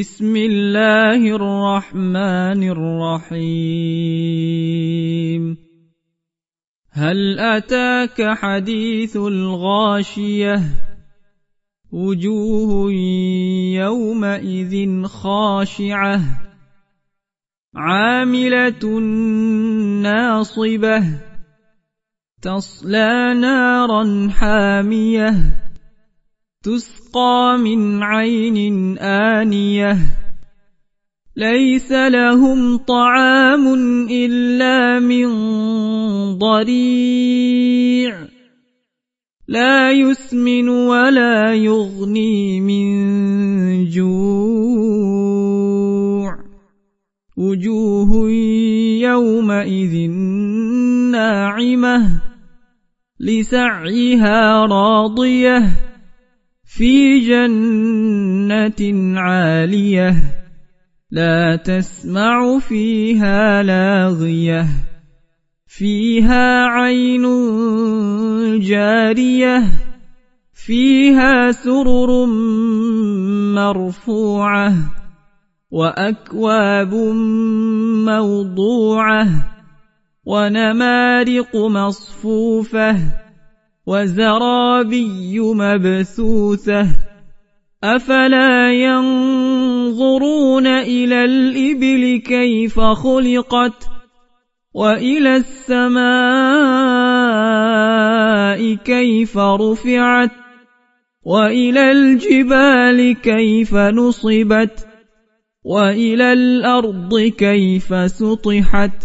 بسم الله الرحمن الرحيم. هل أتاك حديث الغاشية؟ وجوه يومئذ خاشعة. عاملة ناصبة. تصلى نارا حامية. تسقى من عين آنية. ليس لهم طعام إلا من ضريع. لا يسمن ولا يغني من جوع. وجوه يومئذ ناعمة. لسعيها راضية. في جنة عالية لا تسمع فيها لاغية فيها عين جارية فيها سرر مرفوعة وأكواب موضوعة ونمارق مصفوفة وزرابي مبثوثة أفلا ينظرون إلى الإبل كيف خلقت وإلى السماء كيف رفعت وإلى الجبال كيف نصبت وإلى الأرض كيف سطحت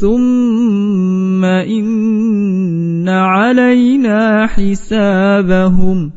ثم إن علينا حسابهم